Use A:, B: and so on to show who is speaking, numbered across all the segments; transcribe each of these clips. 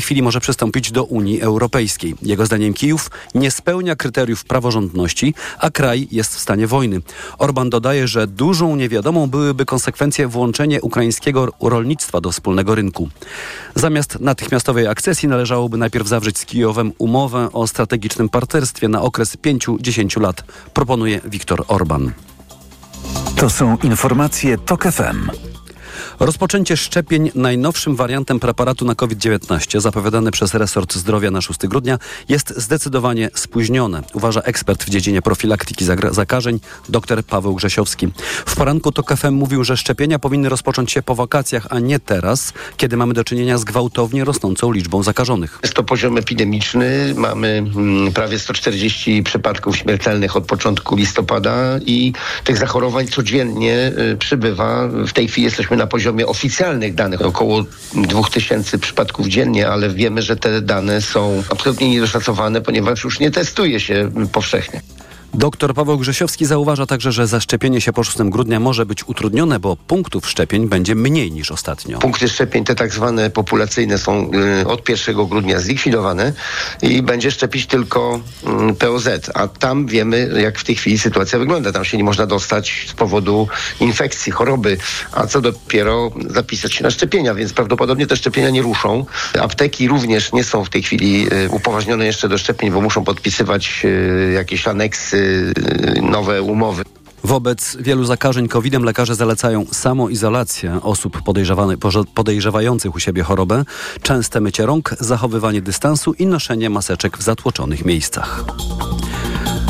A: chwili może przystąpić do Unii Europejskiej. Jego zdaniem Kijów nie spełnia kryteriów praworządności, a kraj jest w stanie wojny. Orban dodaje, że dużą niewiadomą byłyby konsekwencje włączenia ukraińskiego rolnictwa do wspólnego rynku. Zamiast natychmiastowej akcesji należałoby najpierw zawrzeć z Kijowem umowę o strategicznym partnerstwie na okres 5-10 lat, proponuje Viktor Orban.
B: To są informacje TOK FM.
A: Rozpoczęcie szczepień najnowszym wariantem preparatu na COVID-19 zapowiadane przez resort zdrowia na 6 grudnia jest zdecydowanie spóźnione, uważa ekspert w dziedzinie profilaktyki zakażeń dr Paweł Grzesiowski. W poranku to KFM mówił, że szczepienia powinny rozpocząć się po wakacjach, a nie teraz, kiedy mamy do czynienia z gwałtownie rosnącą liczbą zakażonych.
C: Jest to poziom epidemiczny. Mamy mm, prawie 140 przypadków śmiertelnych od początku listopada i tych zachorowań codziennie y, przybywa. W tej chwili jesteśmy na poziomie poziomie oficjalnych danych około 2000 przypadków dziennie, ale wiemy, że te dane są absolutnie niedoszacowane, ponieważ już nie testuje się powszechnie.
A: Doktor Paweł Grzesiowski zauważa także, że zaszczepienie się po 6 grudnia może być utrudnione, bo punktów szczepień będzie mniej niż ostatnio.
C: Punkty szczepień, te tak zwane populacyjne, są y, od 1 grudnia zlikwidowane i będzie szczepić tylko y, POZ. A tam wiemy, jak w tej chwili sytuacja wygląda. Tam się nie można dostać z powodu infekcji, choroby, a co dopiero zapisać się na szczepienia, więc prawdopodobnie te szczepienia nie ruszą. Apteki również nie są w tej chwili y, upoważnione jeszcze do szczepień, bo muszą podpisywać y, jakieś aneksy nowe umowy.
A: Wobec wielu zakażeń COVID-em lekarze zalecają samoizolację osób podejrzewających u siebie chorobę, częste mycie rąk, zachowywanie dystansu i noszenie maseczek w zatłoczonych miejscach.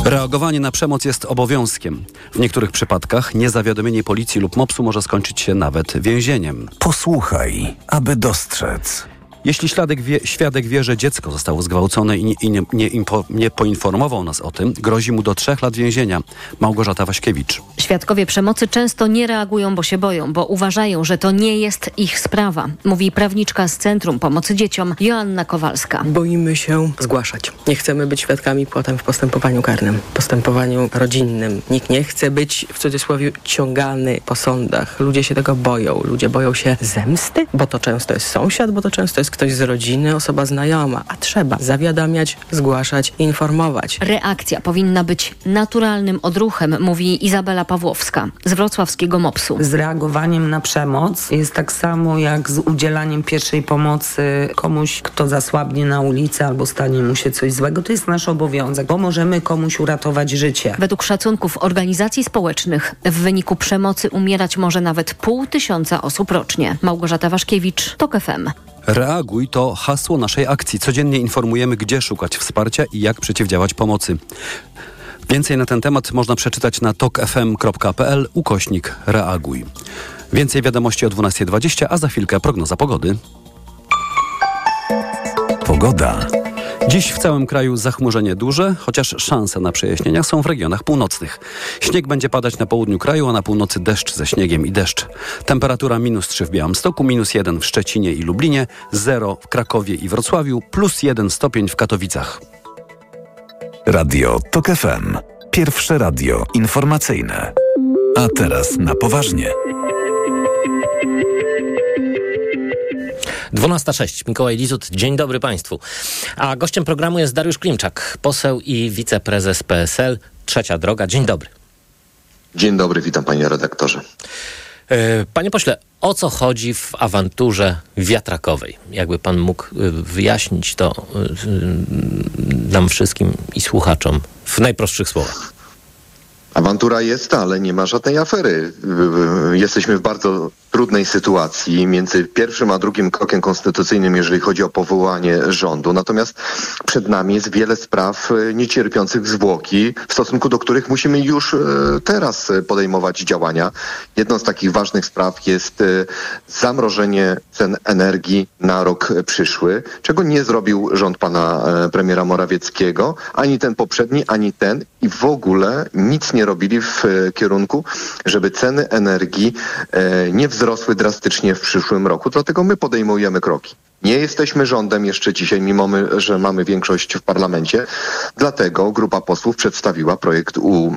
A: Reagowanie na przemoc jest obowiązkiem. W niektórych przypadkach niezawiadomienie policji lub MOPS-u może skończyć się nawet więzieniem.
B: Posłuchaj, aby dostrzec.
A: Jeśli świadek wie, świadek wie, że dziecko zostało zgwałcone i, nie, i nie, nie, impo, nie, poinformował nas o tym, grozi mu do trzech lat więzienia. Małgorzata Waśkiewicz.
D: Świadkowie przemocy często nie reagują, bo się boją, bo uważają, że to nie jest ich sprawa, mówi prawniczka z Centrum Pomocy Dzieciom Joanna Kowalska.
E: Boimy się zgłaszać. Nie chcemy być świadkami potem w postępowaniu karnym, postępowaniu rodzinnym. Nikt nie chce być w cudzysłowie ciągany po sądach. Ludzie się tego boją. Ludzie boją się zemsty, bo to często jest sąsiad, bo to często jest ktoś z rodziny, osoba znajoma, a trzeba zawiadamiać, zgłaszać, informować.
D: Reakcja powinna być naturalnym odruchem, mówi Izabela Pawłowska z wrocławskiego MOPS-u.
F: Z reagowaniem na przemoc jest tak samo jak z udzielaniem pierwszej pomocy komuś, kto zasłabnie na ulicy albo stanie mu się coś złego. To jest nasz obowiązek, bo możemy komuś uratować życie.
D: Według szacunków organizacji społecznych w wyniku przemocy umierać może nawet pół tysiąca osób rocznie. Małgorzata Waszkiewicz, TOK FM.
A: Reaguj to hasło naszej akcji. Codziennie informujemy, gdzie szukać wsparcia i jak przeciwdziałać pomocy. Więcej na ten temat można przeczytać na tokfm.pl ukośnik reaguj. Więcej wiadomości o 12.20, a za chwilkę prognoza pogody.
B: Pogoda.
A: Dziś w całym kraju zachmurzenie duże, chociaż szanse na przejaśnienia są w regionach północnych. Śnieg będzie padać na południu kraju, a na północy deszcz ze śniegiem i deszcz. Temperatura minus 3 w Białymstoku, minus 1 w Szczecinie i Lublinie, 0 w Krakowie i Wrocławiu, plus 1 stopień w Katowicach.
B: Radio TOK FM. Pierwsze radio informacyjne. A teraz na poważnie.
G: 12.06. Mikołaj Lizut, dzień dobry Państwu. A gościem programu jest Dariusz Klimczak, poseł i wiceprezes PSL. Trzecia droga. Dzień dobry.
H: Dzień dobry, witam panie redaktorze.
G: E, panie pośle, o co chodzi w awanturze wiatrakowej? Jakby pan mógł e, wyjaśnić to e, nam wszystkim i słuchaczom w najprostszych słowach.
H: Awantura jest, ale nie ma żadnej afery. Jesteśmy w bardzo trudnej sytuacji między pierwszym a drugim krokiem konstytucyjnym, jeżeli chodzi o powołanie rządu. Natomiast przed nami jest wiele spraw e, niecierpiących zwłoki, w stosunku do których musimy już e, teraz podejmować działania. Jedną z takich ważnych spraw jest e, zamrożenie cen energii na rok przyszły, czego nie zrobił rząd pana premiera Morawieckiego, ani ten poprzedni, ani ten i w ogóle nic nie robili w kierunku, żeby ceny energii nie wzrosły wzrosły drastycznie w przyszłym roku, dlatego my podejmujemy kroki. Nie jesteśmy rządem jeszcze dzisiaj, mimo my, że mamy większość w parlamencie. Dlatego grupa posłów przedstawiła projekt u,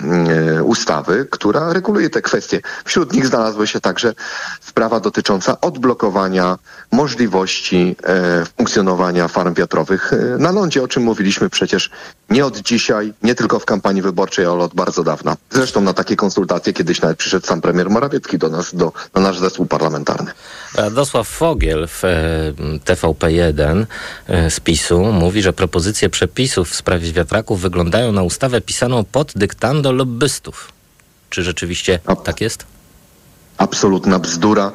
H: e, ustawy, która reguluje te kwestie. Wśród nich znalazła się także sprawa dotycząca odblokowania możliwości e, funkcjonowania farm wiatrowych e, na lądzie, o czym mówiliśmy przecież nie od dzisiaj, nie tylko w kampanii wyborczej, ale od bardzo dawna. Zresztą na takie konsultacje kiedyś nawet przyszedł sam premier Morawiecki do nas, do, na nasz zespół parlamentarny.
I: Radosław Fogiel w TVP1 e, z PiSu mówi, że propozycje przepisów w sprawie wiatraków wyglądają na ustawę pisaną pod dyktando lobbystów. Czy rzeczywiście
H: A-
I: tak jest?
H: absolutna bzdura.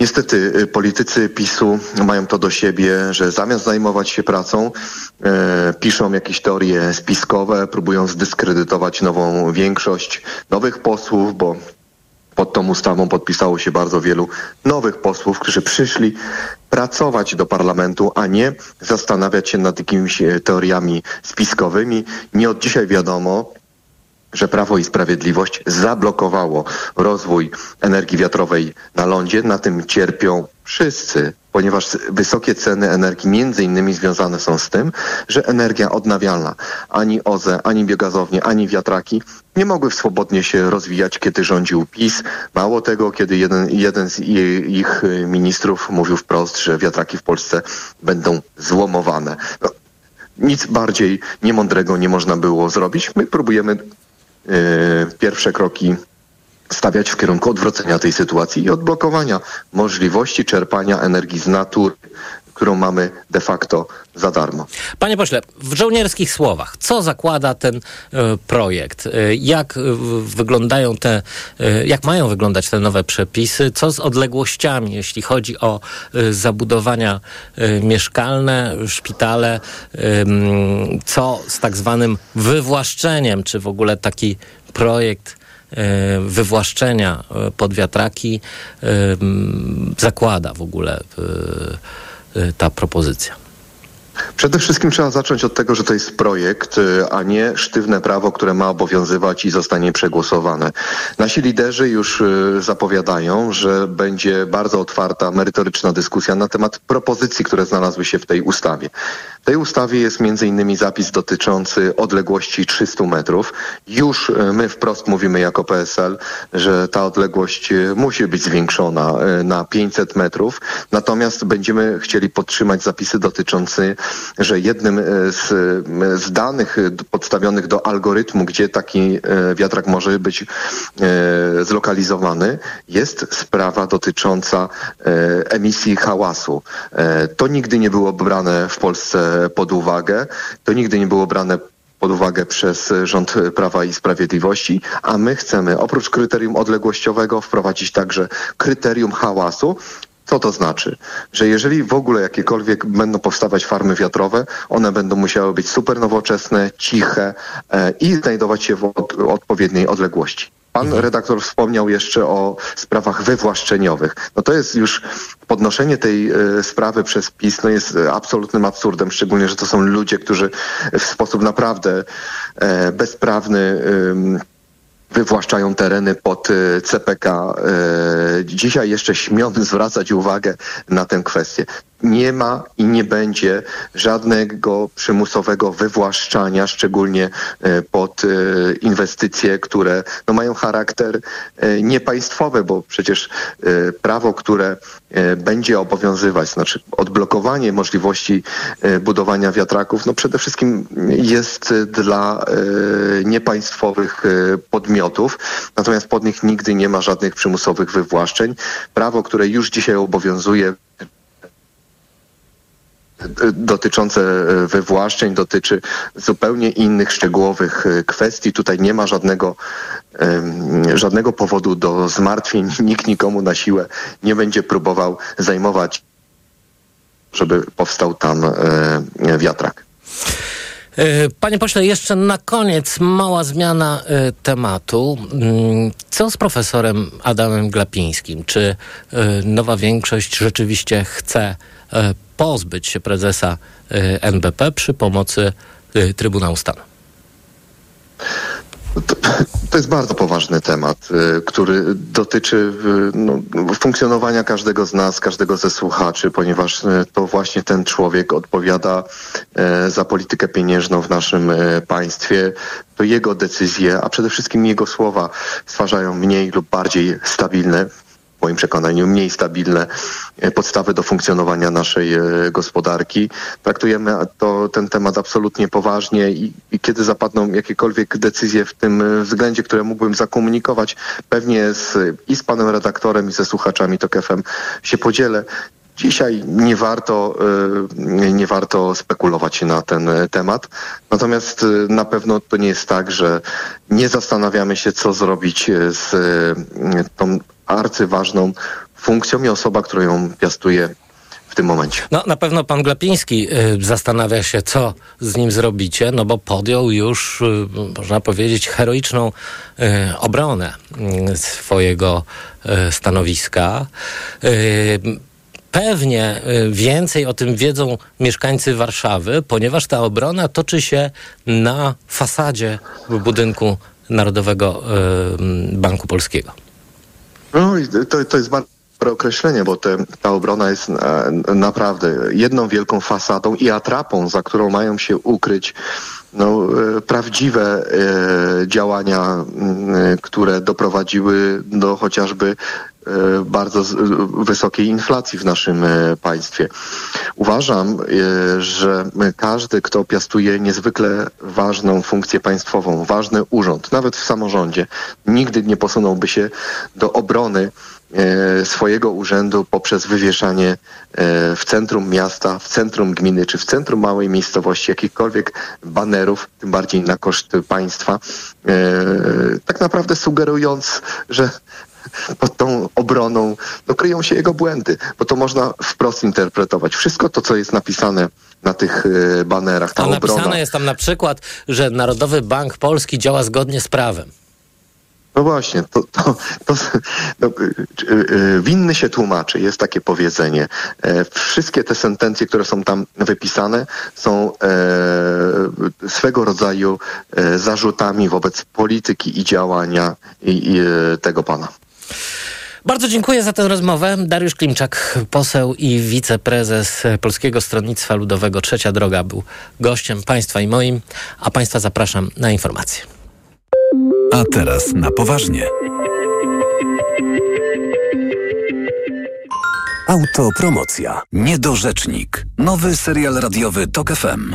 H: Niestety y, politycy PiSu mają to do siebie, że zamiast zajmować się pracą, e, piszą jakieś teorie spiskowe, próbują zdyskredytować nową większość nowych posłów, bo tą ustawą podpisało się bardzo wielu nowych posłów, którzy przyszli pracować do parlamentu, a nie zastanawiać się nad jakimiś e, teoriami spiskowymi. Nie od dzisiaj wiadomo, że Prawo i Sprawiedliwość zablokowało rozwój energii wiatrowej na lądzie. Na tym cierpią wszyscy, ponieważ wysokie ceny energii między innymi związane są z tym, że energia odnawialna, ani OZE, ani biogazownie, ani wiatraki nie mogły swobodnie się rozwijać, kiedy rządził PiS. Mało tego, kiedy jeden, jeden z ich ministrów mówił wprost, że wiatraki w Polsce będą złomowane. No, nic bardziej niemądrego nie można było zrobić. My próbujemy pierwsze kroki stawiać w kierunku odwrócenia tej sytuacji i odblokowania możliwości czerpania energii z natury, którą mamy de facto za darmo.
I: Panie pośle, w żołnierskich słowach, co zakłada ten e, projekt? E, jak e, wyglądają te, jak mają wyglądać te nowe przepisy? Co z odległościami, jeśli chodzi o zabudowania mieszkalne, szpitale? Co z tak zwanym wywłaszczeniem? Czy w ogóle taki projekt wywłaszczenia pod wiatraki zakłada w ogóle ta propozycja?
H: Przede wszystkim trzeba zacząć od tego, że to jest projekt, y, a nie sztywne prawo, które ma obowiązywać i zostanie przegłosowane. Nasi liderzy już y, zapowiadają, że będzie bardzo otwarta, merytoryczna dyskusja na temat propozycji, które znalazły się w tej ustawie. W tej ustawie jest innymi zapis dotyczący odległości 300 metrów. Już y, my wprost mówimy jako PSL, że ta odległość musi być zwiększona na 500 metrów. Natomiast będziemy chcieli podtrzymać zapisy dotyczące, że jednym e, z, e, z danych e, podstawionych do algorytmu, gdzie taki wiatrak może być zlokalizowany, jest sprawa dotycząca emisji hałasu. To nigdy nie było brane w Polsce pod uwagę. To nigdy nie było brane pod uwagę przez rząd Prawa i Sprawiedliwości, a my chcemy oprócz kryterium odległościowego wprowadzić także kryterium hałasu. Co to znaczy? Że jeżeli w ogóle jakiekolwiek będą powstawać farmy wiatrowe, one będą musiały być super nowoczesne, ciche e, i znajdować się w od, odpowiedniej odległości. Pan redaktor wspomniał jeszcze o sprawach wywłaszczeniowych. No to jest już podnoszenie tej e, sprawy przez PiS no jest e, absolutnym absurdem, szczególnie, że to są ludzie, którzy w sposób naprawdę bezprawny wywłaszczają tereny pod e, CPK. E, Dzisiaj jeszcze śmiemy zwracać uwagę na tę kwestię. Nie ma i nie będzie żadnego przymusowego wywłaszczania, szczególnie e, pod e, inwestycje, które no, mają charakter e, niepaństwowy, bo przecież prawo, które będzie obowiązywać, znaczy odblokowanie możliwości budowania wiatraków, no przede wszystkim jest dla niepaństwowych podmiotów, natomiast pod nich nigdy nie ma żadnych przymusowych wywłaszczeń. Prawo, które już dzisiaj obowiązuje dotyczące e, wywłaszczeń dotyczy zupełnie innych szczegółowych e, kwestii. Tutaj nie ma żadnego, żadnego powodu do zmartwień. Nikt nikomu na siłę nie będzie próbował zajmować, żeby powstał tam e, wiatrak.
I: E, Panie pośle, jeszcze na koniec mała zmiana e, tematu. Mm, Co z profesorem Adamem Glapińskim? Czy e, nowa większość rzeczywiście chce pozbyć się prezesa NBP przy pomocy Trybunału Stanu?
H: To, To jest bardzo poważny temat, y, który dotyczy y, no, funkcjonowania każdego z nas, każdego ze słuchaczy, ponieważ y, to właśnie ten człowiek odpowiada za politykę pieniężną w naszym państwie. To jego decyzje, a przede wszystkim jego słowa stwarzają mniej lub bardziej stabilne w moim przekonaniu mniej stabilne e, podstawy do funkcjonowania naszej e, gospodarki. Traktujemy to, ten temat absolutnie poważnie i, i kiedy zapadną jakiekolwiek decyzje w tym e, względzie, które mógłbym zakomunikować, pewnie z, i z panem redaktorem, i ze słuchaczami TOK się podzielę. Dzisiaj nie warto, y, nie warto spekulować na ten y, temat. Natomiast y, na pewno to nie jest tak, że nie zastanawiamy się, co zrobić z tą arcyważną funkcją i osoba, która ją piastuje w tym momencie.
I: No, na pewno pan Glapiński y, zastanawia się, co z nim zrobicie, no bo podjął już, y, można powiedzieć, heroiczną y, obronę swojego stanowiska. Pewnie y, więcej o tym wiedzą mieszkańcy Warszawy, ponieważ ta obrona toczy się na fasadzie budynku Narodowego y, Banku Polskiego.
H: No to, to jest bardzo dobre określenie, bo te, ta obrona jest e, naprawdę jedną wielką fasadą i atrapą, za którą mają się ukryć no, e, prawdziwe e, działania, które doprowadziły do chociażby bardzo z, wysokiej inflacji w naszym e, państwie. Uważam, e, że każdy, kto piastuje niezwykle ważną funkcję państwową, ważny urząd, nawet w samorządzie, nigdy nie posunąłby się do obrony e, swojego urzędu poprzez wywieszanie e, w centrum miasta, w centrum gminy czy w centrum małej miejscowości jakichkolwiek banerów, tym bardziej na koszt państwa, e, tak naprawdę sugerując, że pod tą obroną no, kryją się jego błędy, bo to można wprost interpretować. Wszystko to, co jest napisane na tych e, banerach, ta
I: A
H: obrona.
I: napisane jest tam na przykład, że Narodowy Bank Polski działa zgodnie z prawem.
H: No właśnie, to, to, to no, y, y, winny się tłumaczy, jest takie powiedzenie. E, wszystkie te sentencje, które są tam wypisane, są e, swego rodzaju e, zarzutami wobec polityki i działania i, i, e, tego pana.
I: Bardzo dziękuję za tę rozmowę. Dariusz Klimczak, poseł i wiceprezes Polskiego Stronnictwa Ludowego Trzecia Droga był gościem państwa i moim, a państwa zapraszam na informacje.
B: A teraz na poważnie. Autopromocja. Niedorzecznik. Nowy serial radiowy TOK FM.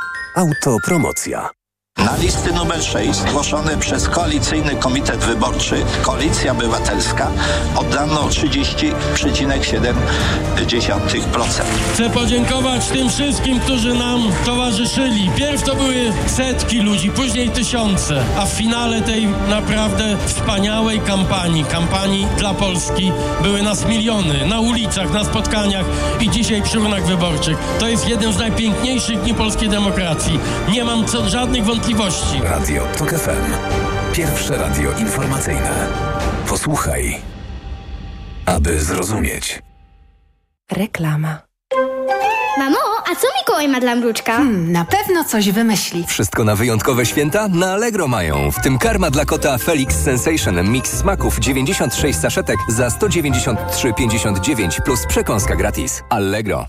B: Autopromocja.
J: Na listy numer 6 zgłoszone przez Koalicyjny Komitet Wyborczy Koalicja Obywatelska oddano 30,7%.
K: Chcę podziękować tym wszystkim, którzy nam towarzyszyli. Pierw to były setki ludzi, później tysiące, a w finale tej naprawdę wspaniałej kampanii, kampanii dla Polski, były nas miliony na ulicach, na spotkaniach i dzisiaj przy urnach wyborczych. To jest jeden z najpiękniejszych dni polskiej demokracji. Nie mam co, żadnych wątpliwości.
B: Radio TOK FM. Pierwsze radio informacyjne. Posłuchaj, aby zrozumieć.
L: Reklama.
M: Mamo, a co Mikołaj ma dla mruczka?
L: Hmm, na pewno coś wymyśli.
N: Wszystko na wyjątkowe święta na Allegro mają. W tym karma dla kota Felix Sensation Mix smaków 96 saszetek za 193,59 plus przekąska gratis. Allegro.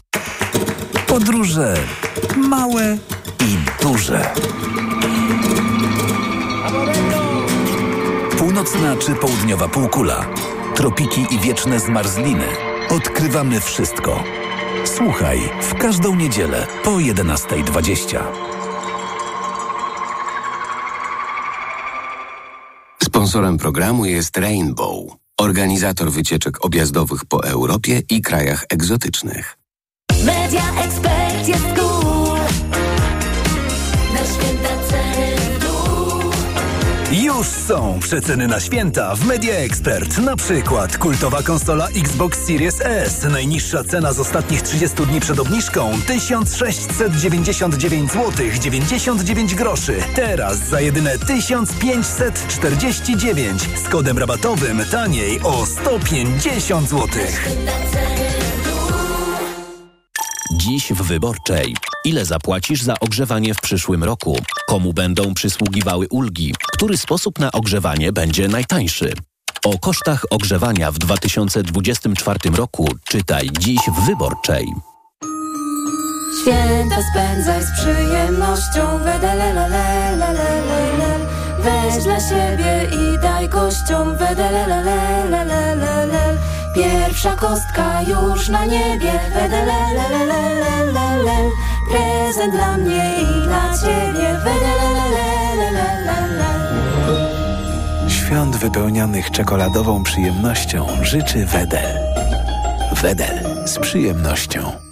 B: Podróże małe i duże. Północna czy południowa półkula, tropiki i wieczne zmarzliny. Odkrywamy wszystko. Słuchaj w każdą niedzielę po 11.20.
O: Sponsorem programu jest Rainbow, organizator wycieczek objazdowych po Europie i krajach egzotycznych.
P: Media Expert jest
Q: Już są przeceny na święta w Media Expert. Na przykład kultowa konsola Xbox Series S. Najniższa cena z ostatnich 30 dni przed obniżką 1699 zł 99 groszy. Teraz za jedyne 1549 z kodem rabatowym taniej o 150 zł.
O: Dziś w Wyborczej. Ile zapłacisz za ogrzewanie w przyszłym roku? Komu będą przysługiwały ulgi? Który sposób na ogrzewanie będzie najtańszy? O kosztach ogrzewania w 2024 roku czytaj dziś w Wyborczej.
P: Święta spędzaj z przyjemnością Wedelelelelelelelel Weź dla siebie i daj gościom Wedelelelelelelel Pierwsza kostka już na niebie Wedelelelelelelel Prezent dla mnie i dla ciebie Wedelelelelelelel
R: Świąt wypełnionych czekoladową przyjemnością życzy Wedel. Wedel z przyjemnością.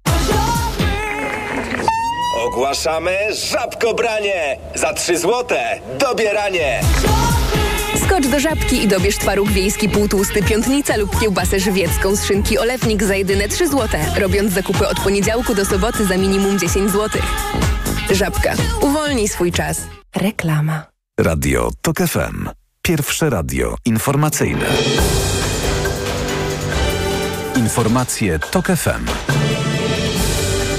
S: Ogłaszamy żabkobranie! Za 3 złote dobieranie!
T: Skocz do żabki i dobierz twaróg wiejski półtłusty piątnica lub kiełbasę żywiecką z szynki olewnik za jedyne 3 złote, robiąc zakupy od poniedziałku do soboty za minimum 10 złotych. Żabka. Uwolnij swój czas.
L: Reklama.
R: Radio TOK FM. Pierwsze radio informacyjne. Informacje TOK FM.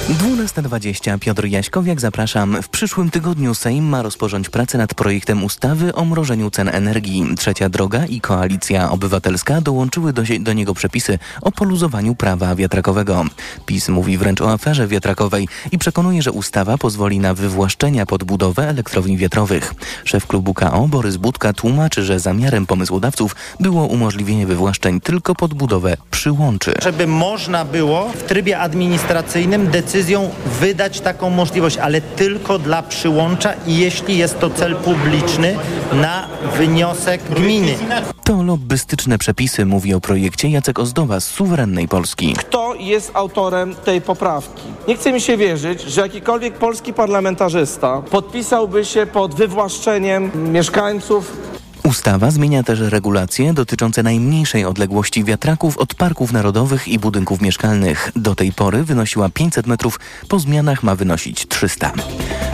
U: 12.20 Piotr Jaśkowiak zapraszam. W przyszłym tygodniu Sejm ma rozpocząć pracę nad projektem ustawy o mrożeniu cen energii. Trzecia Droga i Koalicja Obywatelska dołączyły do, do niego przepisy o poluzowaniu prawa wiatrakowego. PiS mówi wręcz o aferze wiatrakowej i przekonuje, że ustawa pozwoli na wywłaszczenia pod budowę elektrowni wiatrowych. Szef klubu KO Borys Budka tłumaczy, że zamiarem pomysłodawców było umożliwienie wywłaszczeń tylko pod budowę przyłączy.
V: Żeby można było w trybie administracyjnym decyzją wydać taką możliwość, ale tylko dla przyłącza i jeśli jest to cel publiczny na wniosek gminy.
U: To lobbystyczne przepisy, mówi o projekcie Jacek Ozdoba z Suwerennej Polski.
W: Kto jest autorem tej poprawki? Nie chce mi się wierzyć, że jakikolwiek polski parlamentarzysta podpisałby się pod wywłaszczeniem mieszkańców
U: Ustawa zmienia też regulacje dotyczące najmniejszej odległości wiatraków od parków narodowych i budynków mieszkalnych. Do tej pory wynosiła 500 metrów, po zmianach ma wynosić 300.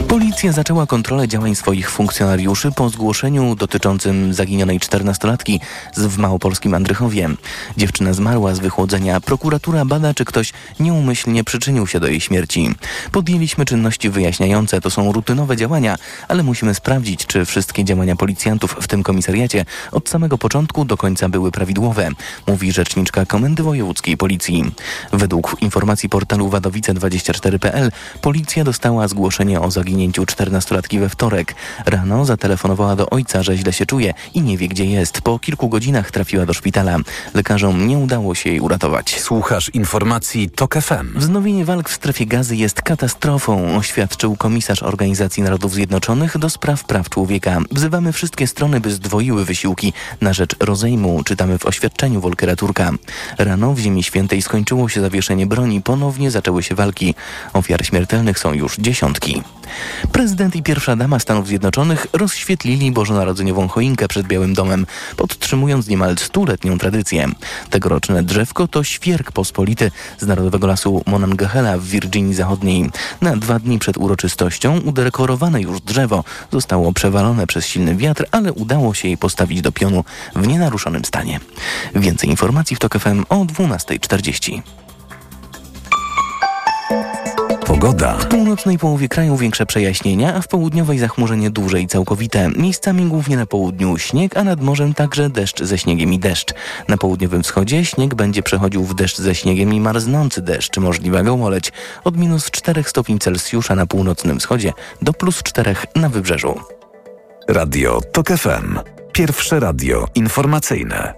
U: Policja zaczęła kontrolę działań swoich funkcjonariuszy po zgłoszeniu dotyczącym zaginionej 14-latki w małopolskim Andrychowie. Dziewczyna zmarła z wychłodzenia. Prokuratura bada, czy ktoś nieumyślnie przyczynił się do jej śmierci. Podjęliśmy czynności wyjaśniające. To są rutynowe działania, ale musimy sprawdzić, czy wszystkie działania policjantów w tym komisariacie od samego początku do końca były prawidłowe, mówi rzeczniczka Komendy Wojewódzkiej Policji. Według informacji portalu wadowice24.pl policja dostała zgłoszenie o zaginięciu 14-latki we wtorek. Rano zatelefonowała do ojca, że źle się czuje i nie wie gdzie jest. Po kilku godzinach trafiła do szpitala. Lekarzom nie udało się jej uratować.
R: Słuchasz informacji TOK FM.
U: Wznowienie walk w strefie gazy jest katastrofą, oświadczył komisarz Organizacji Narodów Zjednoczonych do spraw praw człowieka. Wzywamy wszystkie strony, by zdwoiły wysiłki na rzecz rozejmu, czytamy w oświadczeniu Volkera Turka. Rano w Ziemi Świętej skończyło się zawieszenie broni, ponownie zaczęły się walki. Ofiar śmiertelnych są już dziesiątki. Prezydent i pierwsza dama Stanów Zjednoczonych rozświetlili bożonarodzeniową choinkę przed Białym Domem, podtrzymując niemal stuletnią tradycję. Tegoroczne drzewko to świerk pospolity z Narodowego Lasu Monongahela w Virginii Zachodniej. Na dwa dni przed uroczystością udekorowane już drzewo zostało przewalone przez silny wiatr, ale udało się jej postawić do pionu w nienaruszonym stanie. Więcej informacji w TOK FM o 12.40.
B: Pogoda.
U: W północnej połowie kraju większe przejaśnienia, a w południowej zachmurzenie duże i całkowite. Miejscami głównie na południu śnieg, a nad morzem także deszcz ze śniegiem i deszcz. Na południowym wschodzie śnieg będzie przechodził w deszcz ze śniegiem i marznący deszcz, możliwa gołoleć. Od minus 4 stopni Celsjusza na północnym wschodzie do plus 4 na wybrzeżu.
B: Radio TOK FM. Pierwsze radio informacyjne.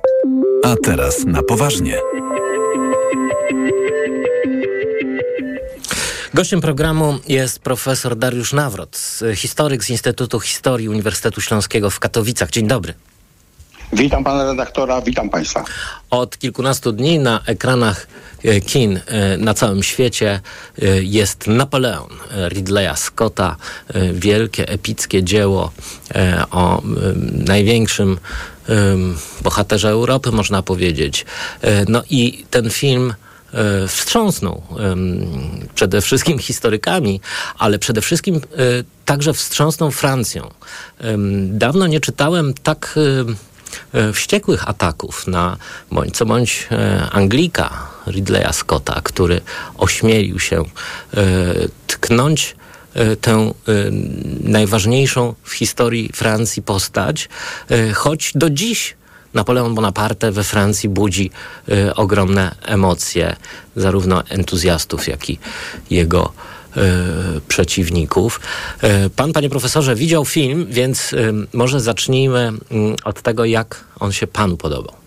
B: A teraz na poważnie.
I: Gościem programu jest profesor Dariusz Nawrot, historyk z Instytutu Historii Uniwersytetu Śląskiego w Katowicach. Dzień dobry.
X: Witam pana redaktora, witam państwa.
I: Od kilkunastu dni na ekranach e, kin e, na całym świecie e, jest Napoleon Ridleya Scotta, wielkie, epickie dzieło o największym bohaterze Europy, można powiedzieć. No i ten film wstrząsnął przede wszystkim historykami, ale przede wszystkim także wstrząsnął Francją. Dawno nie czytałem tak wściekłych ataków na bądź co bądź Anglika Ridleya Scotta, który ośmielił się tknąć tę najważniejszą w historii Francji postać, choć do dziś Napoleon Bonaparte we Francji budzi ogromne emocje zarówno entuzjastów, jak i jego przeciwników. Y, pan, panie profesorze, widział film, więc może zacznijmy od tego, jak on się panu podobał.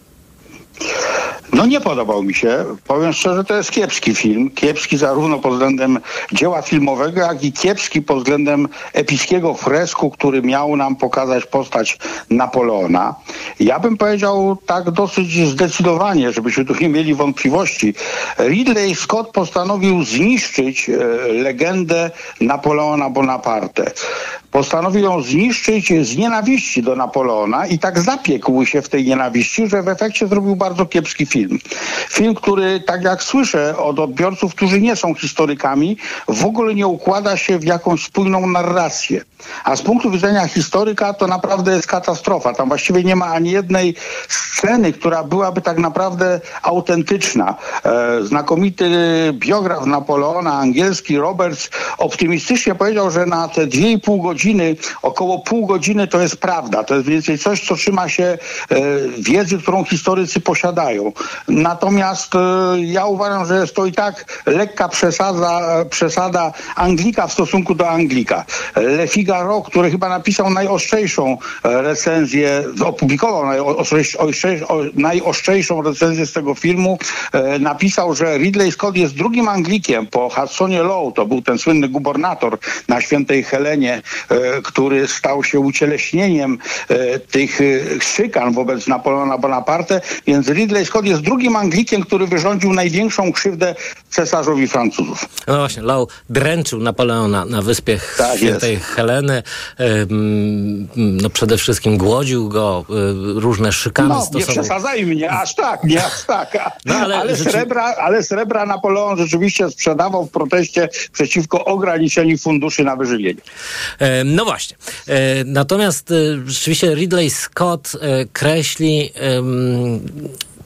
X: No nie podobał mi się. Powiem szczerze, to jest kiepski film. Kiepski zarówno pod względem dzieła filmowego, jak i kiepski pod względem epickiego fresku, który miał nam pokazać postać Napoleona. Ja bym powiedział tak dosyć zdecydowanie, żebyśmy tu nie mieli wątpliwości. Ridley Scott postanowił zniszczyć e, legendę Napoleona Bonaparte postanowił ją zniszczyć z nienawiści do Napoleona i tak zapiekł się w tej nienawiści, że w efekcie zrobił bardzo kiepski film. Film, który, tak jak słyszę od odbiorców, którzy nie są historykami, w ogóle nie układa się w jakąś spójną narrację. A z punktu widzenia historyka to naprawdę jest katastrofa. Tam właściwie nie ma ani jednej sceny, która byłaby tak naprawdę autentyczna. E, znakomity biograf Napoleona, angielski Roberts, optymistycznie powiedział, że na te dwie i pół godziny, około pół godziny to jest prawda. To jest więcej coś, co trzyma się e, wiedzy, którą historycy posiadają. Natomiast e, ja uważam, że jest to i tak lekka przesada, przesada Anglika w stosunku do Anglika. Le Figaro, który chyba napisał najostrzejszą e, recenzję, opublikował najostrzejszą recenzję z tego filmu, napisał, że Ridley Scott jest drugim Anglikiem po Hudsonie Lowe, to był ten słynny gubernator na Świętej Helenie, który stał się ucieleśnieniem tych szykan wobec Napoleona Bonaparte, więc Ridley Scott jest drugim Anglikiem, który wyrządził największą krzywdę cesarzowi Francuzów.
I: No właśnie, Lowe dręczył Napoleona na wyspie tak Świętej jest. Heleny, no przede wszystkim głodził go, różne szykany no, stosował.
X: nie przesadzaj mnie, aż tak, nie aż tak. No, ale, ale, rzeczy... srebra, ale srebra Napoleon rzeczywiście sprzedawał w proteście przeciwko ograniczeniu funduszy na wyżywienie.
I: No właśnie. E, natomiast y, rzeczywiście Ridley Scott e, kreśli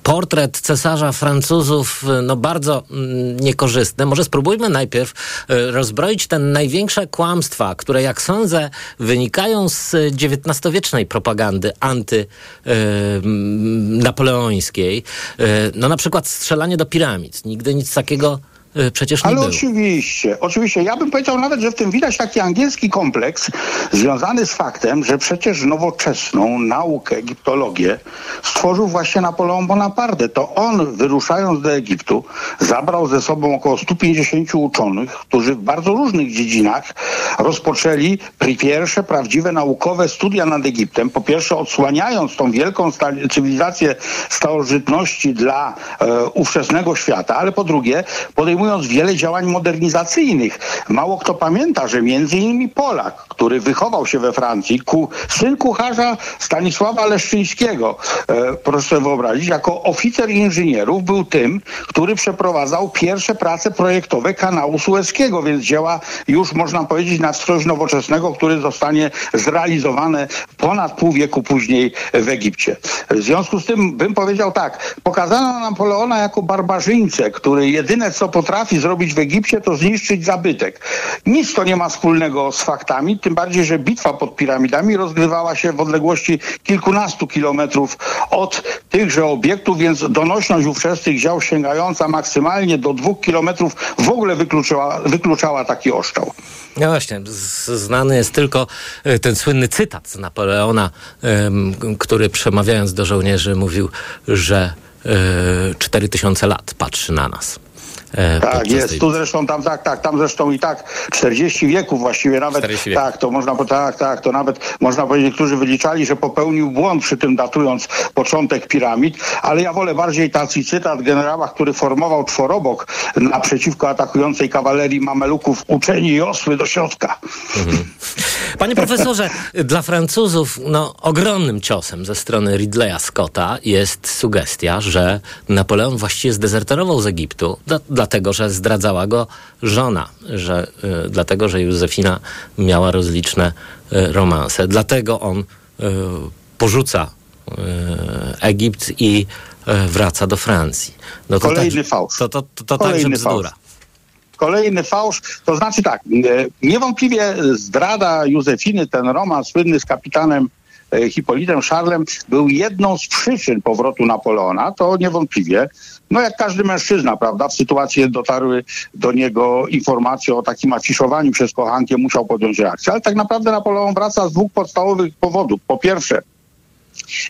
I: portret cesarza Francuzów no bardzo mm, niekorzystny. Może spróbujmy najpierw e, rozbroić te największe kłamstwa, które jak sądzę wynikają z XIX-wiecznej propagandy antynapoleońskiej. E, no na przykład strzelanie do piramid. Nigdy nic takiego E, przecież nie
X: Ale
I: był.
X: oczywiście, oczywiście. Ja bym powiedział nawet, że w tym widać taki angielski kompleks związany z faktem, że przecież nowoczesną naukę, egiptologię stworzył właśnie Napoleon Bonaparte. To on, wyruszając do Egiptu, zabrał ze sobą około 150 uczonych, którzy w bardzo różnych dziedzinach rozpoczęli pierwsze prawdziwe naukowe studia nad Egiptem. Po pierwsze odsłaniając tą wielką cywilizację starożytności dla e, ówczesnego świata, ale po drugie podejmując podejmując wiele działań modernizacyjnych. Mało kto pamięta, że między innymi Polak, który wychował się we Francji, ku, syn kucharza Stanisława Leszczyńskiego, e, proszę sobie wyobrazić, jako oficer inżynierów był tym, który przeprowadzał pierwsze prace projektowe kanału sueskiego, więc dzieła już można powiedzieć nadstroju nowoczesnego, który zostanie zrealizowane ponad pół wieku później w Egipcie. W związku z tym bym powiedział tak, pokazano Napoleona jako barbarzyńcę, który jedyne co potrafi zrobić w Egipcie to zniszczyć zabytek. Nic to nie ma wspólnego z faktami, tym bardziej, że bitwa pod piramidami rozgrywała się w odległości kilkunastu kilometrów od tychże obiektów, więc donośność ówczesnych dział sięgająca maksymalnie do dwóch kilometrów w ogóle wykluczała, wykluczała taki oszczał.
I: No właśnie, znany jest tylko e, ten słynny cytat z Napoleona, który przemawiając do żołnierzy mówił, że 4000 e, lat patrzy na nas.
X: E, tak, jest. Tej... Tu zresztą tam, tak, tak, tam zresztą i tak 40 wieków właściwie nawet. Tak, to można, tak, tak, to nawet można powiedzieć, niektórzy wyliczali, że popełnił błąd przy tym datując początek piramid, ale ja wolę bardziej taki cytat generała, który formował czworobok naprzeciwko atakującej kawalerii mameluków uczeni i osły do środka. Mhm.
I: Panie profesorze, dla Francuzów no, ogromnym ciosem ze strony Ridleya Scotta jest sugestia, że Napoleon właściwie zdezerterował z Egiptu, dlatego że zdradzała go żona, że, y, dlatego że Józefina miała rozliczne y, romanse. Dlatego on y, porzuca Egipt i wraca do Francji.
X: No to Kolejny tak, fałsz.
I: To, to, to, to także bzdura.
X: Fałsz kolejny fałsz. To znaczy tak, niewątpliwie zdrada Józefiny, ten roman słynny z kapitanem Hipolitem Szarlem był jedną z przyczyn powrotu Napoleona, to niewątpliwie no jak każdy mężczyzna, prawda, w sytuacji dotarły do niego informacje o takim afiszowaniu przez kochankę, musiał podjąć reakcję. Ale tak naprawdę Napoleon wraca z dwóch podstawowych powodów. Po pierwsze,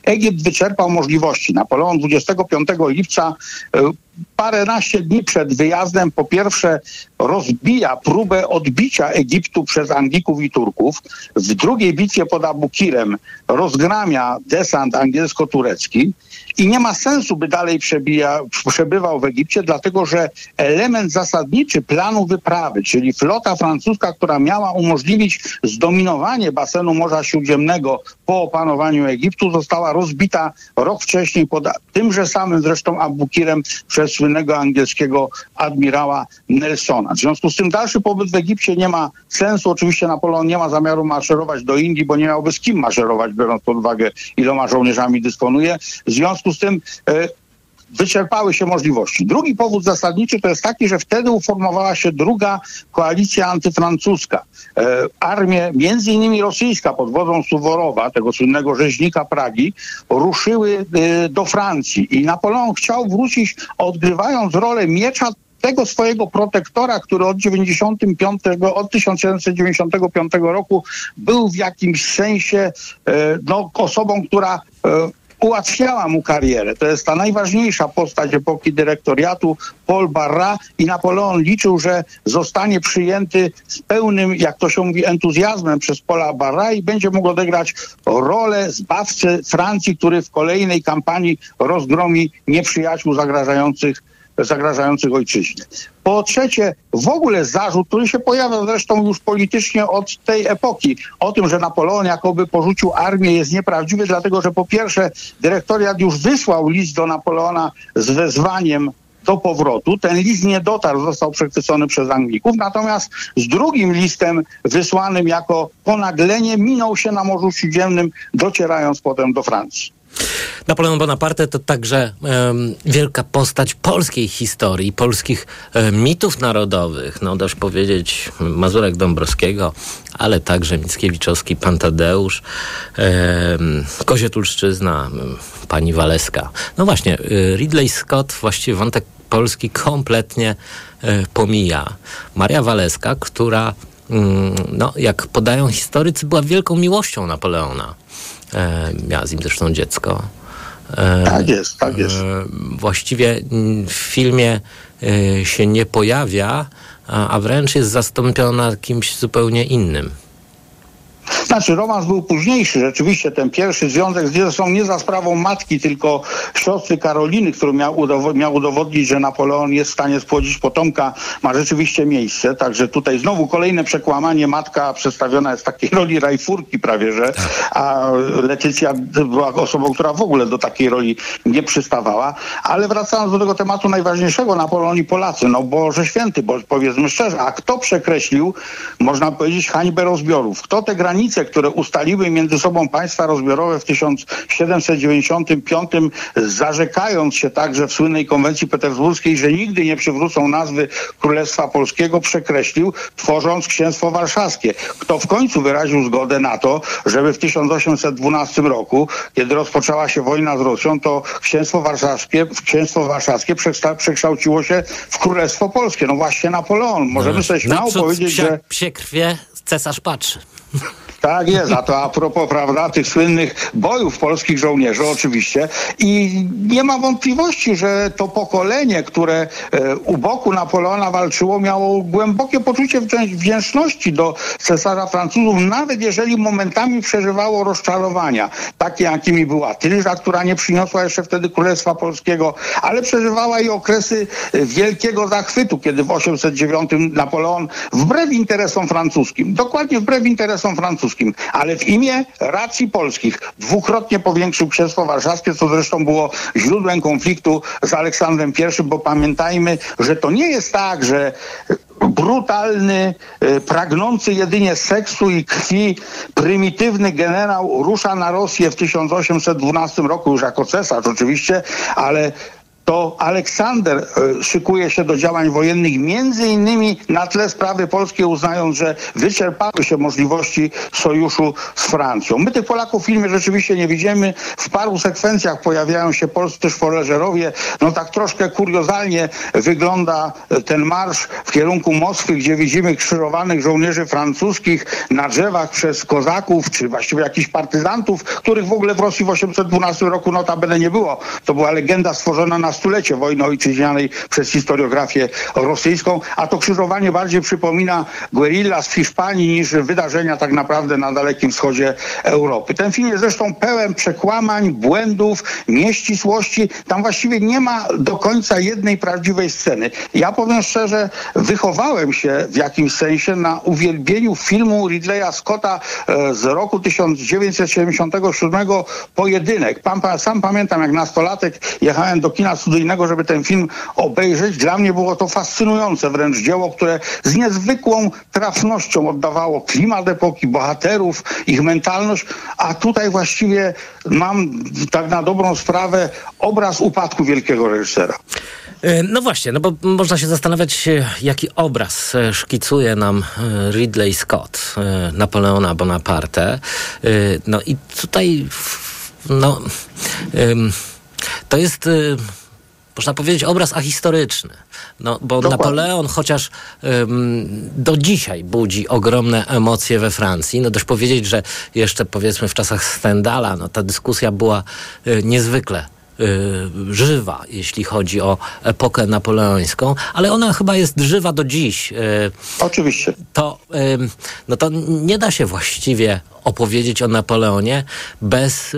X: Egipt wyczerpał możliwości. Napoleon 25 lipca e, paręnaście dni przed wyjazdem po pierwsze rozbija próbę odbicia Egiptu przez Anglików i Turków. W drugiej bitwie pod Abukirem rozgramia desant angielsko-turecki i nie ma sensu, by dalej przebija, przebywał w Egipcie, dlatego że element zasadniczy planu wyprawy, czyli flota francuska, która miała umożliwić zdominowanie basenu Morza Śródziemnego po opanowaniu Egiptu, została rozbita rok wcześniej pod tymże samym zresztą Abukirem przez słynnego angielskiego admirała Nelsona. W związku z tym dalszy pobyt w Egipcie nie ma sensu. Oczywiście Napoleon nie ma zamiaru maszerować do Indii, bo nie miałby z kim maszerować, biorąc pod uwagę, iloma żołnierzami dysponuje. W związku z tym e, wyczerpały się możliwości. Drugi powód zasadniczy to jest taki, że wtedy uformowała się druga koalicja antyfrancuska. E, armie, między innymi rosyjska pod wodzą Suworowa, tego słynnego rzeźnika Pragi, ruszyły e, do Francji i Napoleon chciał wrócić odgrywając rolę miecza tego swojego protektora, który od 95, od 1795 roku był w jakimś sensie e, no, osobą, która e, ułatwiała mu karierę. To jest ta najważniejsza postać epoki dyrektoriatu, Paul Barra i Napoleon liczył, że zostanie przyjęty z pełnym, jak to się mówi, entuzjazmem przez Paula Barra i będzie mógł odegrać rolę zbawcy Francji, który w kolejnej kampanii rozgromi nieprzyjaciół zagrażających zagrażających ojczyźnie. Po trzecie, w ogóle zarzut, który się pojawia zresztą już politycznie od tej epoki, o tym, że Napoleon jakoby porzucił armię jest nieprawdziwy, dlatego że po pierwsze dyrektoriat już wysłał list do Napoleona z wezwaniem do powrotu. Ten list nie dotarł, został przechwycony przez Anglików, natomiast z drugim listem wysłanym jako ponaglenie minął się na Morzu Śródziemnym, docierając potem do Francji.
I: Napoleon Bonaparte to także um, wielka postać polskiej historii, polskich um, mitów narodowych. No dość powiedzieć Mazurek Dąbrowskiego, ale także Mickiewiczowski, Pan Tadeusz, um, Kozietulszczyzna, pani Waleska. No właśnie, y, Ridley Scott właściwie wątek polski kompletnie e, pomija. Maria Waleska, która mm, no, jak podają historycy, była wielką miłością Napoleona. E, miała z nim zresztą dziecko.
X: E, tak jest, tak jest.
I: Właściwie w filmie się nie pojawia, a, wręcz jest zastąpiona kimś zupełnie innym.
X: Znaczy, romans był późniejszy. Rzeczywiście ten pierwszy związek z zresztą nie za sprawą matki, tylko siostry Karoliny, który miał, miał udowodnić, że Napoleon jest w stanie spłodzić potomka, ma rzeczywiście miejsce. Także tutaj znowu kolejne przekłamanie. Matka przedstawiona jest w takiej roli rajfurki prawie, że, a Letycja była osobą, która w ogóle do takiej roli nie przystawała. Ale wracając do tego tematu najważniejszego, Napoleon i Polacy, no Boże Święty, bo powiedzmy szczerze, a kto przekreślił, można powiedzieć, hańbę rozbiorów? Kto te granice, które ustaliły między sobą państwa rozbiorowe w 1795, zarzekając się także w słynnej konwencji petersburskiej, że nigdy nie przywrócą nazwy Królestwa Polskiego, przekreślił, tworząc Księstwo Warszawskie. Kto w końcu wyraził zgodę na to, żeby w 1812 roku, kiedy rozpoczęła się wojna z Rosją, to Księstwo Warszawskie, Księstwo Warszawskie przekszta- przekształciło się w Królestwo Polskie. No właśnie Napoleon. Możemy sobie śmiało powiedzieć,
I: psia,
X: że
I: psie krwie cesarz patrzy.
X: tak jest, a to a propos, prawda, tych słynnych bojów polskich żołnierzy oczywiście. I nie ma wątpliwości, że to pokolenie, które e, u boku Napoleona walczyło, miało głębokie poczucie wdzię- wdzięczności do cesarza Francuzów, nawet jeżeli momentami przeżywało rozczarowania, takie jakimi była Tylża, która nie przyniosła jeszcze wtedy Królestwa Polskiego, ale przeżywała i okresy e, wielkiego zachwytu, kiedy w 809 Napoleon wbrew interesom francuskim, dokładnie wbrew interesom francuskim, ale w imię racji polskich dwukrotnie powiększył Księstwo Warszawskie, co zresztą było źródłem konfliktu z Aleksandrem I, bo pamiętajmy, że to nie jest tak, że brutalny, e, pragnący jedynie seksu i krwi, prymitywny generał rusza na Rosję w 1812 roku już jako cesarz oczywiście, ale to Aleksander e, szykuje się do działań wojennych, między innymi na tle sprawy polskiej, uznając, że wyczerpały się możliwości sojuszu z Francją. My tych Polaków w filmie rzeczywiście nie widzimy. W paru sekwencjach pojawiają się polscy szwoleżerowie. No tak troszkę kuriozalnie wygląda e, ten marsz w kierunku Moskwy, gdzie widzimy krzyżowanych żołnierzy francuskich na drzewach przez kozaków, czy właściwie jakichś partyzantów, których w ogóle w Rosji w 812 roku notabene nie było. To była legenda stworzona na stulecie wojny ojczyźnianej przez historiografię rosyjską, a to krzyżowanie bardziej przypomina guerilla z Hiszpanii niż wydarzenia tak naprawdę na Dalekim Wschodzie Europy. Ten film jest zresztą pełen przekłamań, błędów, nieścisłości. Tam właściwie nie ma do końca jednej prawdziwej sceny. Ja powiem szczerze, wychowałem się w jakimś sensie na uwielbieniu filmu Ridleya Scotta e, z roku 1977 Pojedynek. Pan, pa- sam pamiętam, jak nastolatek jechałem do kina studyjnego, żeby ten film obejrzeć. Dla mnie było to fascynujące wręcz dzieło, które z niezwykłą trafnością oddawało klimat epoki, bohaterów, ich mentalność, a tutaj właściwie mam tak na dobrą sprawę obraz upadku wielkiego reżysera.
I: E, No właśnie, no bo można się zastanawiać, e, jaki obraz e, szkicuje nam Ridley Scott, Napoleona Bonaparte. No i tutaj, no, to jest, można powiedzieć, obraz ahistoryczny. No, bo
X: Dokładnie.
I: Napoleon chociaż do dzisiaj budzi ogromne emocje we Francji. No dość powiedzieć, że jeszcze powiedzmy w czasach Stendala, no ta dyskusja była e, niezwykle y, żywa, jeśli chodzi o epokę napoleońską, ale ona chyba jest żywa do dziś. Y,
X: Oczywiście.
I: To, no to nie da się właściwie opowiedzieć o Napoleonie bez,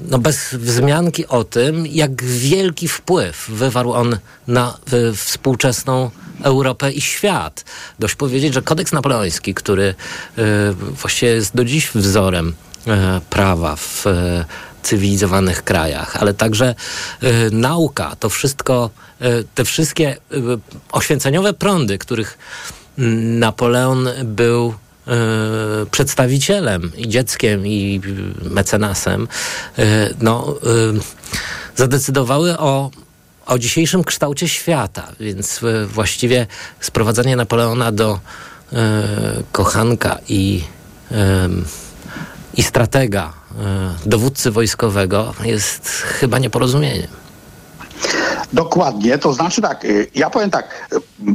I: no bez wzmianki o tym, jak wielki wpływ wywarł on na współczesną Europę i świat. Dość powiedzieć, że kodeks napoleoński, który y, właściwie jest do dziś wzorem y, prawa w y, cywilizowanych krajach, ale także y, nauka, to wszystko, y, te wszystkie y, oświęceniowe prądy, których Napoleon był przedstawicielem i dzieckiem i y, mecenasem, y, no, y, zadecydowały o, o dzisiejszym kształcie świata, więc y, właściwie sprowadzenie Napoleona do y, kochanka i, ym, i stratega, y, dowódcy wojskowego jest chyba nieporozumieniem.
X: Dokładnie, to znaczy tak, y, ja powiem tak,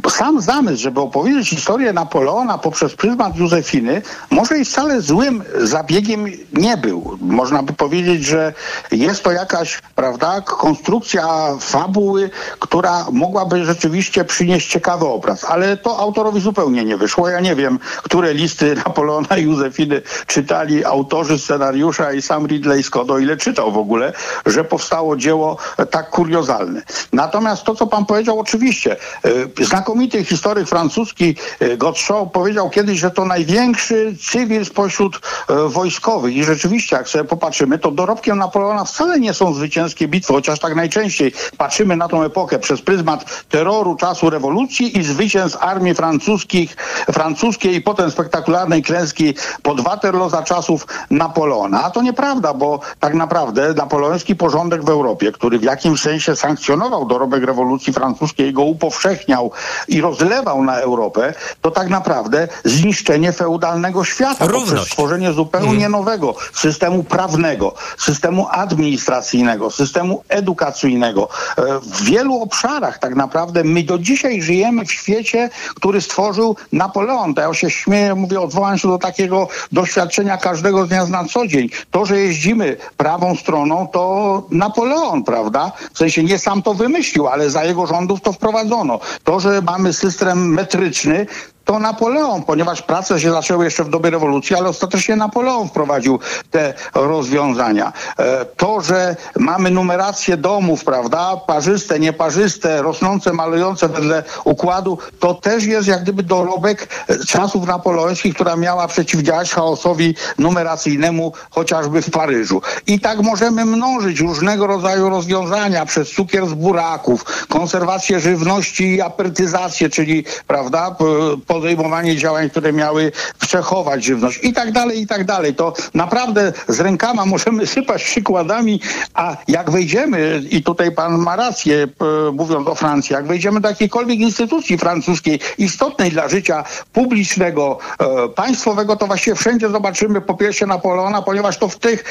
X: y, sam zamysł, żeby opowiedzieć historię Napoleona poprzez pryzmat Józefiny, może i wcale złym zabiegiem nie był. Można by powiedzieć, że jest to jakaś, prawda, konstrukcja fabuły, która mogłaby rzeczywiście przynieść ciekawy obraz. Ale to autorowi zupełnie nie wyszło. Ja nie wiem, które listy Napoleona i Józefiny czytali autorzy scenariusza i sam Ridley Scott, o ile czytał w ogóle, że powstało dzieło tak kuriozalne. Natomiast to, co pan powiedział, oczywiście, y, znakomity historyk francuski y, Godchaux powiedział kiedyś, że to największy cywil spośród y, wojskowych i rzeczywiście, jak sobie popatrzymy, to dorobkiem Napoleona wcale nie są zwycięskie bitwy, chociaż tak najczęściej patrzymy na tą epokę przez pryzmat terroru, czasu rewolucji i zwycięstw armii francuskich, francuskiej i potem spektakularnej klęski pod Waterloo za czasów Napoleona. A to nieprawda, bo tak naprawdę napoleoński porządek w Europie, który w jakimś sensie sankcjonował dorobek rewolucji francuskiej, go upowszechniał i rozlewał na Europę, to tak naprawdę zniszczenie feudalnego świata.
I: Równość.
X: Stworzenie zupełnie nowego systemu prawnego, systemu administracyjnego, systemu edukacyjnego. E, W wielu obszarach tak naprawdę my do dzisiaj żyjemy w świecie, który stworzył Napoleon. To ja się śmieję, mówię, odwołam się do takiego doświadczenia każdego dnia na co dzień. To, że jeździmy prawą stroną, to Napoleon, prawda? W sensie nie sam to wymyślił, ale za jego rządów to wprowadzono. To, że mamy system metryczny, to Napoleon, ponieważ prace się zaczęły jeszcze w dobie rewolucji, ale ostatecznie Napoleon wprowadził te rozwiązania. E, To, że mamy numerację domów, prawda, parzyste, nieparzyste, rosnące, malujące wedle układu, to też jest jak gdyby dorobek czasów napoleońskich, która miała przeciwdziałać chaosowi numeracyjnemu chociażby w Paryżu. I tak możemy mnożyć różnego rodzaju rozwiązania przez cukier z buraków, konserwację żywności i apertyzację, czyli prawda, p- podejmowanie działań, które miały przechować żywność i tak dalej, i tak dalej. To naprawdę z rękama możemy sypać przykładami, a jak wejdziemy, i tutaj pan ma rację, mówiąc o Francji, jak wejdziemy do jakiejkolwiek instytucji francuskiej istotnej dla życia publicznego, e, państwowego, to właściwie wszędzie zobaczymy po pierwsze Napoleona, ponieważ to w tych